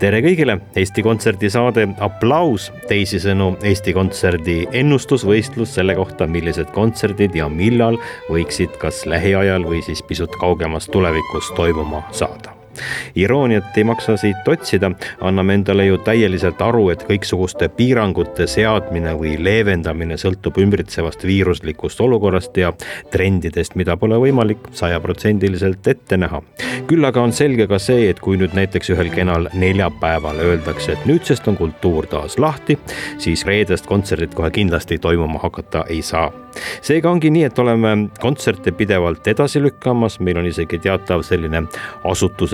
Tere kõigile, Eesti Kontserdi saade Applaus, teisisõnu Eesti Kontserdi ennustusvõistlus selle kohta, millised kontserdid ja millal võiksid kas lähiajal või siis pisut kaugemas tulevikus toimuma saada irooniat ei maksa siit otsida, anname endale ju täieliselt aru, et kõiksuguste piirangute seadmine või leevendamine sõltub ümbritsevast viiruslikust olukorrast ja trendidest, mida pole võimalik sajaprotsendiliselt ette näha. küll aga on selge ka see, et kui nüüd näiteks ühel kenal neljapäeval öeldakse, et nüüdsest on kultuur taas lahti, siis reedest kontserdit kohe kindlasti toimuma hakata ei saa. Seega ongi nii, et oleme kontserte pidevalt edasi lükkamas, meil on isegi teatav selline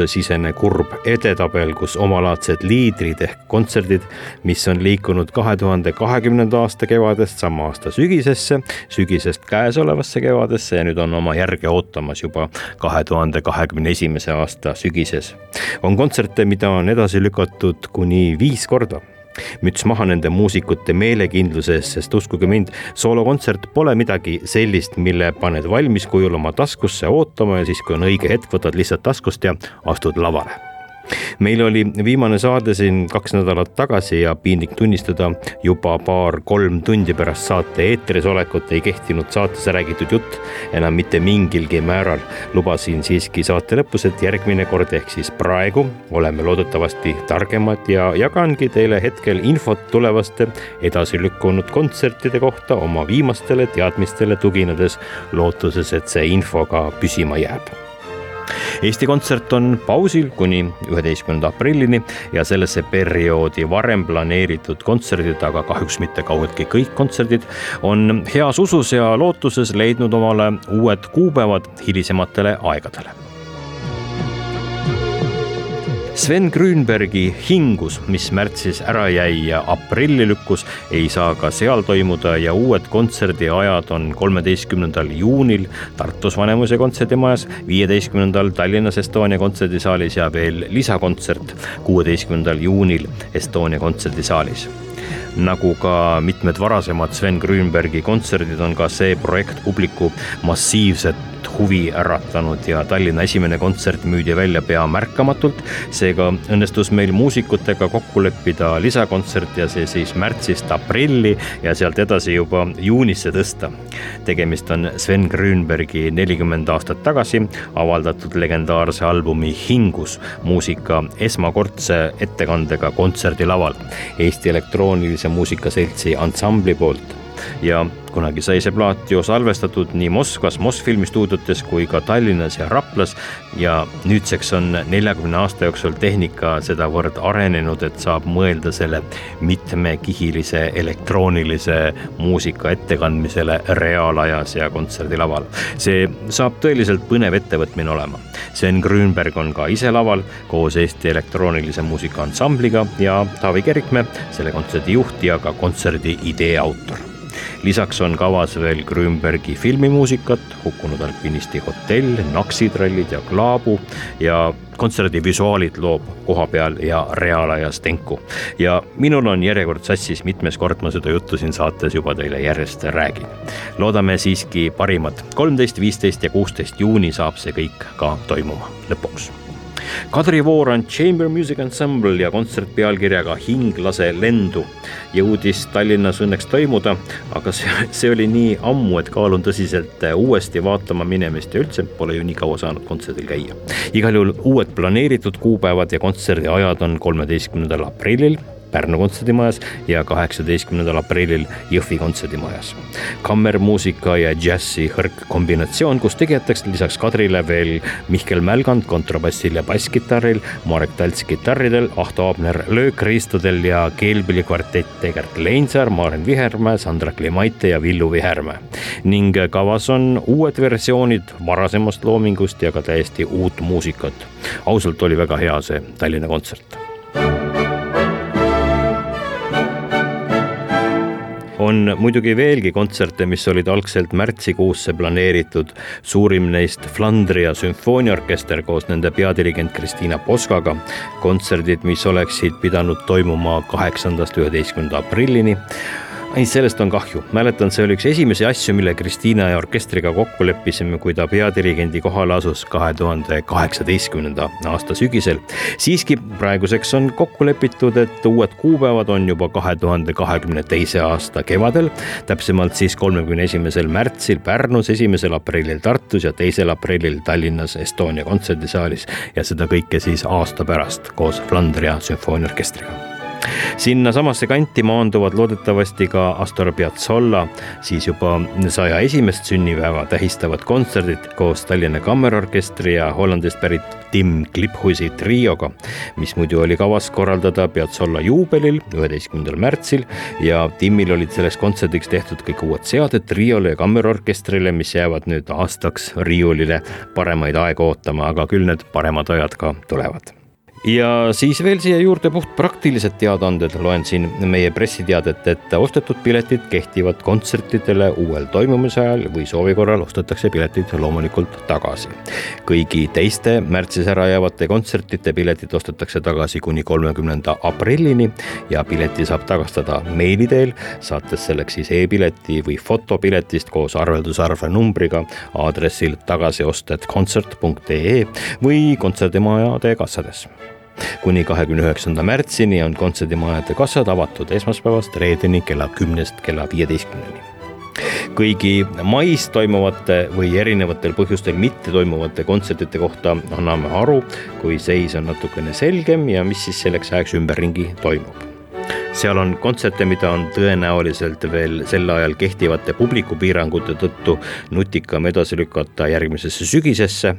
asutusesisene kurb edetabel, kus omalaadsed liidrid ehk kontserdid, mis on liikunud kahe tuhande kahekümnenda aasta kevadest sama aasta sügisesse, sügisest käesolevasse kevadesse ja nüüd on oma järge ootamas juba kahe tuhande kahekümne esimese aasta sügises. on kontserte, mida on edasi lükatud kuni viis korda müts maha nende muusikute meelekindluse eest, sest uskuge mind, soolokontsert pole midagi sellist, mille paned valmis kujul oma taskusse ootama ja siis, kui on õige hetk, võtad lihtsalt taskust ja astud lavale meil oli viimane saade siin kaks nädalat tagasi ja piinlik tunnistada, juba paar-kolm tundi pärast saate eetris olekut ei kehtinud saates räägitud jutt enam mitte mingilgi määral. lubasin siiski saate lõpus, et järgmine kord ehk siis praegu oleme loodetavasti targemad ja jagangi teile hetkel infot tulevaste edasi lükkunud kontsertide kohta oma viimastele teadmistele tuginedes, lootuses, et see info ka püsima jääb Eesti Kontsert on pausil kuni üheteistkümnenda aprillini ja sellesse perioodi varem planeeritud kontserdid, aga kahjuks mitte kaugeltki kõik kontserdid, on heas usus ja lootuses leidnud omale uued kuupäevad hilisematele aegadele Sven Grünbergi Hingus, mis märtsis ära jäi ja aprilli lükkus, ei saa ka seal toimuda ja uued kontserdiajad on kolmeteistkümnendal juunil Tartus Vanemuise kontserdimajas, viieteistkümnendal Tallinnas Estonia kontserdisaalis ja veel lisakontsert kuueteistkümnendal juunil Estonia kontserdisaalis. Nagu ka mitmed varasemad Sven Grünbergi kontserdid, on ka see projekt publiku massiivset huvi äratanud ja Tallinna esimene kontsert müüdi välja pea märkamatult. seega õnnestus meil muusikutega kokku leppida lisakontsert ja see siis märtsist aprilli ja sealt edasi juba juunisse tõsta. tegemist on Sven Grünbergi nelikümmend aastat tagasi avaldatud legendaarse albumi Hingus muusika esmakordse ettekandega kontserdilaval Eesti Elektroonilise Muusika Seltsi ansambli poolt ja kunagi sai see plaat ju salvestatud nii Moskvas Mosfilmi stuudiotes kui ka Tallinnas ja Raplas. ja nüüdseks on neljakümne aasta jooksul tehnika sedavõrd arenenud, et saab mõelda selle mitmekihilise elektroonilise muusika ettekandmisele reaalajas ja kontserdilaval. see saab tõeliselt põnev ettevõtmine olema. Sven Grünberg on ka ise laval koos Eesti elektroonilise muusika ansambliga ja Taavi Kerikmäe, selle kontserdi juht ja ka kontserdi idee autor lisaks on kavas veel Grünbergi filmimuusikat, Hukkunud alpinisti hotell, Naksitrallid ja Klaabu ja kontserdi visuaalid loob kohapeal ja reaalajas Tenku. ja minul on järjekord sassis, mitmes kord ma seda juttu siin saates juba teile järjest räägin. loodame siiski parimat, kolmteist, viisteist ja kuusteist juuni saab see kõik ka toimuma lõpuks Kadri Vooran Chamber Music Ensemble ja kontsert pealkirjaga Hing lase lendu jõudis Tallinnas õnneks toimuda, aga see, see oli nii ammu, et kaalun tõsiselt uuesti vaatama minemist ja üldse pole ju nii kaua saanud kontserdil käia. igal juhul uued planeeritud kuupäevad ja kontserdi ajad on kolmeteistkümnendal aprillil Pärnu kontserdimajas ja kaheksateistkümnendal aprillil Jõhvi kontserdimajas. kammermuusika ja džässi hõrk kombinatsioon, kus tegijateks lisaks Kadrile veel Mihkel Mälgand kontrabassil ja basskitarril, Marek Talts kitarridel, Ahto Aabner löökriistudel ja keelpillikvartett Egert Leinsaar, Maren Vihermäe, Sandra Klimaite ja Villu Vihermäe. ning kavas on uued versioonid varasemast loomingust ja ka täiesti uut muusikat. ausalt oli väga hea see Tallinna kontsert on muidugi veelgi kontserte, mis olid algselt märtsikuusse planeeritud. suurim neist Flandria sümfooniaorkester koos nende peadirigent Kristiina Poskaga. kontserdid, mis oleksid pidanud toimuma kaheksandast üheteistkümnenda aprillini ei, sellest on kahju, mäletan, see oli üks esimesi asju, mille Kristiina ja orkestriga kokku leppisime, kui ta peadirigendi kohale asus kahe tuhande kaheksateistkümnenda aasta sügisel. siiski praeguseks on kokku lepitud, et uued kuupäevad on juba kahe tuhande kahekümne teise aasta kevadel. täpsemalt siis kolmekümne esimesel märtsil Pärnus, esimesel aprillil Tartus ja teisel aprillil Tallinnas Estonia kontserdisaalis ja seda kõike siis aasta pärast koos Flandria sümfooniaorkestriga sinnasamasse kanti maanduvad loodetavasti ka Astor Piazzolla, siis juba saja esimest sünnipäeva tähistavad kontserdid koos Tallinna Kammerorkestri ja Hollandist pärit Tim Kliphusi trioga, mis muidu oli kavas korraldada Piazzolla juubelil, üheteistkümnendal märtsil. Ja Timil olid selleks kontserdiks tehtud kõik uued seaded triole ja kammerorkestrile, mis jäävad nüüd aastaks riiulile. Paremaid aegu ootama, aga küll need paremad ajad ka tulevad ja siis veel siia juurde puht praktilised teadaanded, loen siin meie pressiteadet, et ostetud piletid kehtivad kontsertidele uuel toimumise ajal või soovi korral ostetakse piletid loomulikult tagasi. kõigi teiste märtsis ära jäävate kontsertide piletid ostetakse tagasi kuni kolmekümnenda aprillini ja pileti saab tagastada meili teel, saates selleks siis e-pileti või fotopiletist koos arveldusarve numbriga aadressil tagasiosted.concert.ee või kontserdimajade kassades kuni kahekümne üheksanda märtsini on kontserdimajade kassad avatud esmaspäevast reedeni kella kümnest kella viieteistkümneni. Kõigi mais toimuvate või erinevatel põhjustel mitte toimuvate kontsertide kohta anname aru, kui seis on natukene selgem ja mis siis selleks ajaks ümberringi toimub seal on kontserte, mida on tõenäoliselt veel sel ajal kehtivate publikupiirangute tõttu nutikam edasi lükata järgmisesse sügisesse.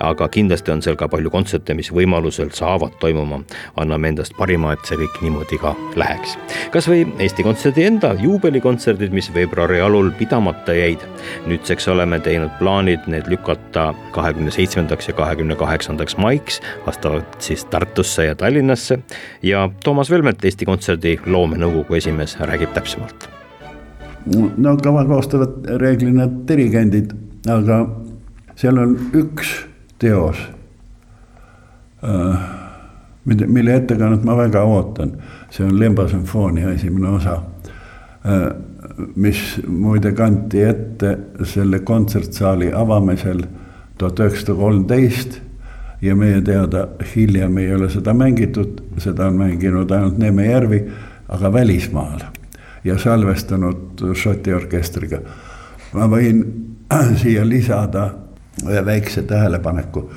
aga kindlasti on seal ka palju kontserte, mis võimalusel saavad toimuma. anname endast parima, et see kõik niimoodi ka läheks. kasvõi Eesti Kontserdi enda juubelikontserdid, mis veebruari alul pidamata jäid. nüüdseks oleme teinud plaanid need lükata kahekümne seitsmendaks ja kahekümne kaheksandaks maiks, vastavalt siis Tartusse ja Tallinnasse ja Toomas Velmet, Eesti Kontserdi Eesti loomenõukogu esimees räägib täpsemalt. no kava koostavad reeglina dirigendid, aga seal on üks teos, äh, mille ettekannet ma väga ootan, see on Lemba sümfoonia esimene osa, äh, mis muide kanti ette selle kontsertsaali avamisel tuhat üheksasada kolmteist ja meie teada hiljem ei ole seda mängitud, seda on mänginud ainult Neeme Järvi, aga välismaal ja salvestanud Šoti orkestriga. ma võin siia lisada ühe väikse tähelepaneku.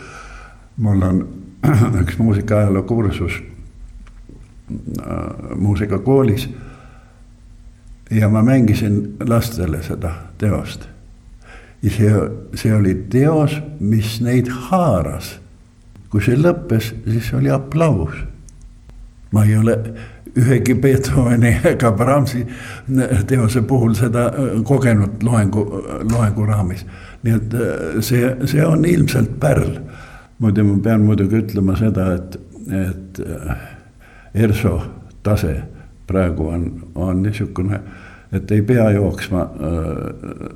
mul on üks muusikaajaloo kursus äh, muusikakoolis. ja ma mängisin lastele seda teost. ja see, see oli teos, mis neid haaras kui see lõppes, siis oli aplaus. ma ei ole ühegi Beethoveni ega Brahmsi teose puhul seda äh, kogenud loengu, loengu raamis. nii et äh, see, see on ilmselt pärl. muidu ma pean muidugi ütlema seda, et, et äh, ERSO tase praegu on, on niisugune, et ei pea jooksma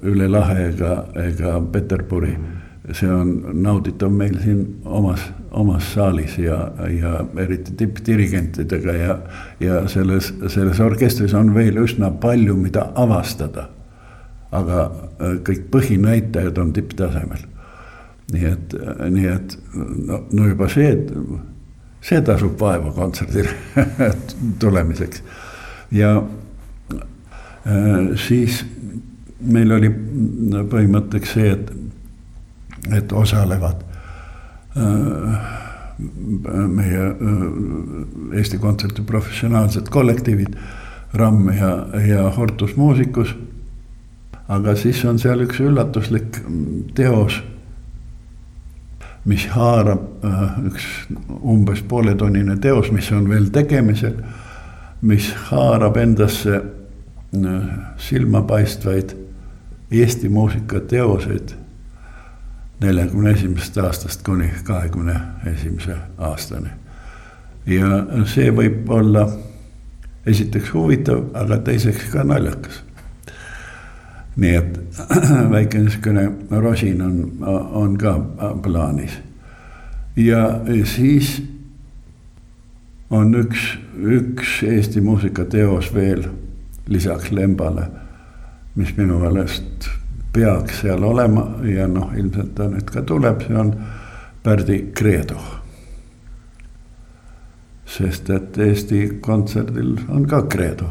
üle lahe ega, ega Peterburi mm see on nauditav meil siin omas, omas saalis ja, ja eriti tippdirigentidega ja, ja selles, selles orkestris on veel üsna palju, mida avastada. aga äh, kõik põhinäitajad on tipptasemel. nii et, nii et no, no juba see, see tasub vaeva kontserdile tulemiseks ja äh, siis meil oli põhimõtteks see, et et osalevad äh, meie Eesti Kontserdi professionaalsed kollektiivid, Ramm ja, ja Hortus Muusikus. aga siis on seal üks üllatuslik teos, mis haarab, üks umbes pooletunnine teos, mis on veel tegemisel, mis haarab endasse silmapaistvaid Eesti muusikateoseid neljakümne esimesest aastast kuni kahekümne esimese aastani. ja see võib olla esiteks huvitav, aga teiseks ka naljakas. nii et väike niisugune rosin on, on ka plaanis. ja siis on üks, üks Eesti muusikateos veel lisaks Lembale, mis minu meelest peaks seal olema ja noh, ilmselt ta nüüd ka tuleb, see on Pärdi Kreedo. sest et Eesti Kontserdil on ka Kreedo,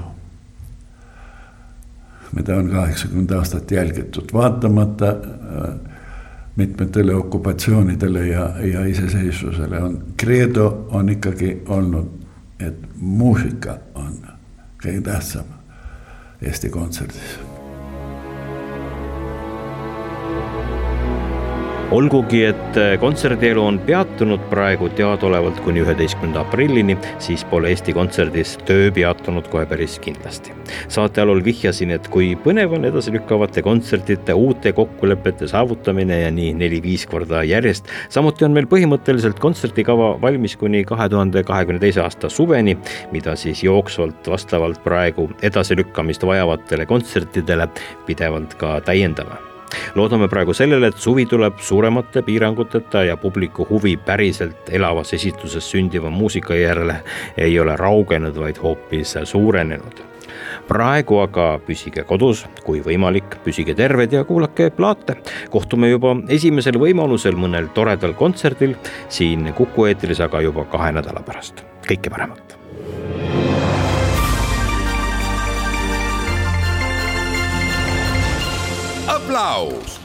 mida on kaheksakümmend aastat jälgitud, vaatamata äh, mitmetele okupatsioonidele ja, ja iseseisvusele on, Kreedo on ikkagi olnud, et muusika on kõige tähtsam Eesti Kontserdis olgugi, et äh, kontserdielu on peatunud praegu teadaolevalt kuni üheteistkümnenda aprillini, siis pole Eesti Kontserdis töö peatunud kohe päris kindlasti. saate alul vihjasin, et kui põnev on edasilükkavate kontsertide uute kokkulepete saavutamine ja nii neli-viis korda järjest. samuti on meil põhimõtteliselt kontserdikava valmis kuni kahe tuhande kahekümne teise aasta suveni, mida siis jooksvalt vastavalt praegu edasilükkamist vajavatele kontsertidele pidevalt ka täiendame loodame praegu sellele, et suvi tuleb suuremate piiranguteta ja publiku huvi päriselt elavas esituses sündiva muusika järele ei ole raugenud, vaid hoopis suurenenud praegu aga püsige kodus, kui võimalik, püsige terved ja kuulake plaate. kohtume juba esimesel võimalusel mõnel toredal kontserdil siin Kuku eetris, aga juba kahe nädala pärast. kõike paremat. Aplaus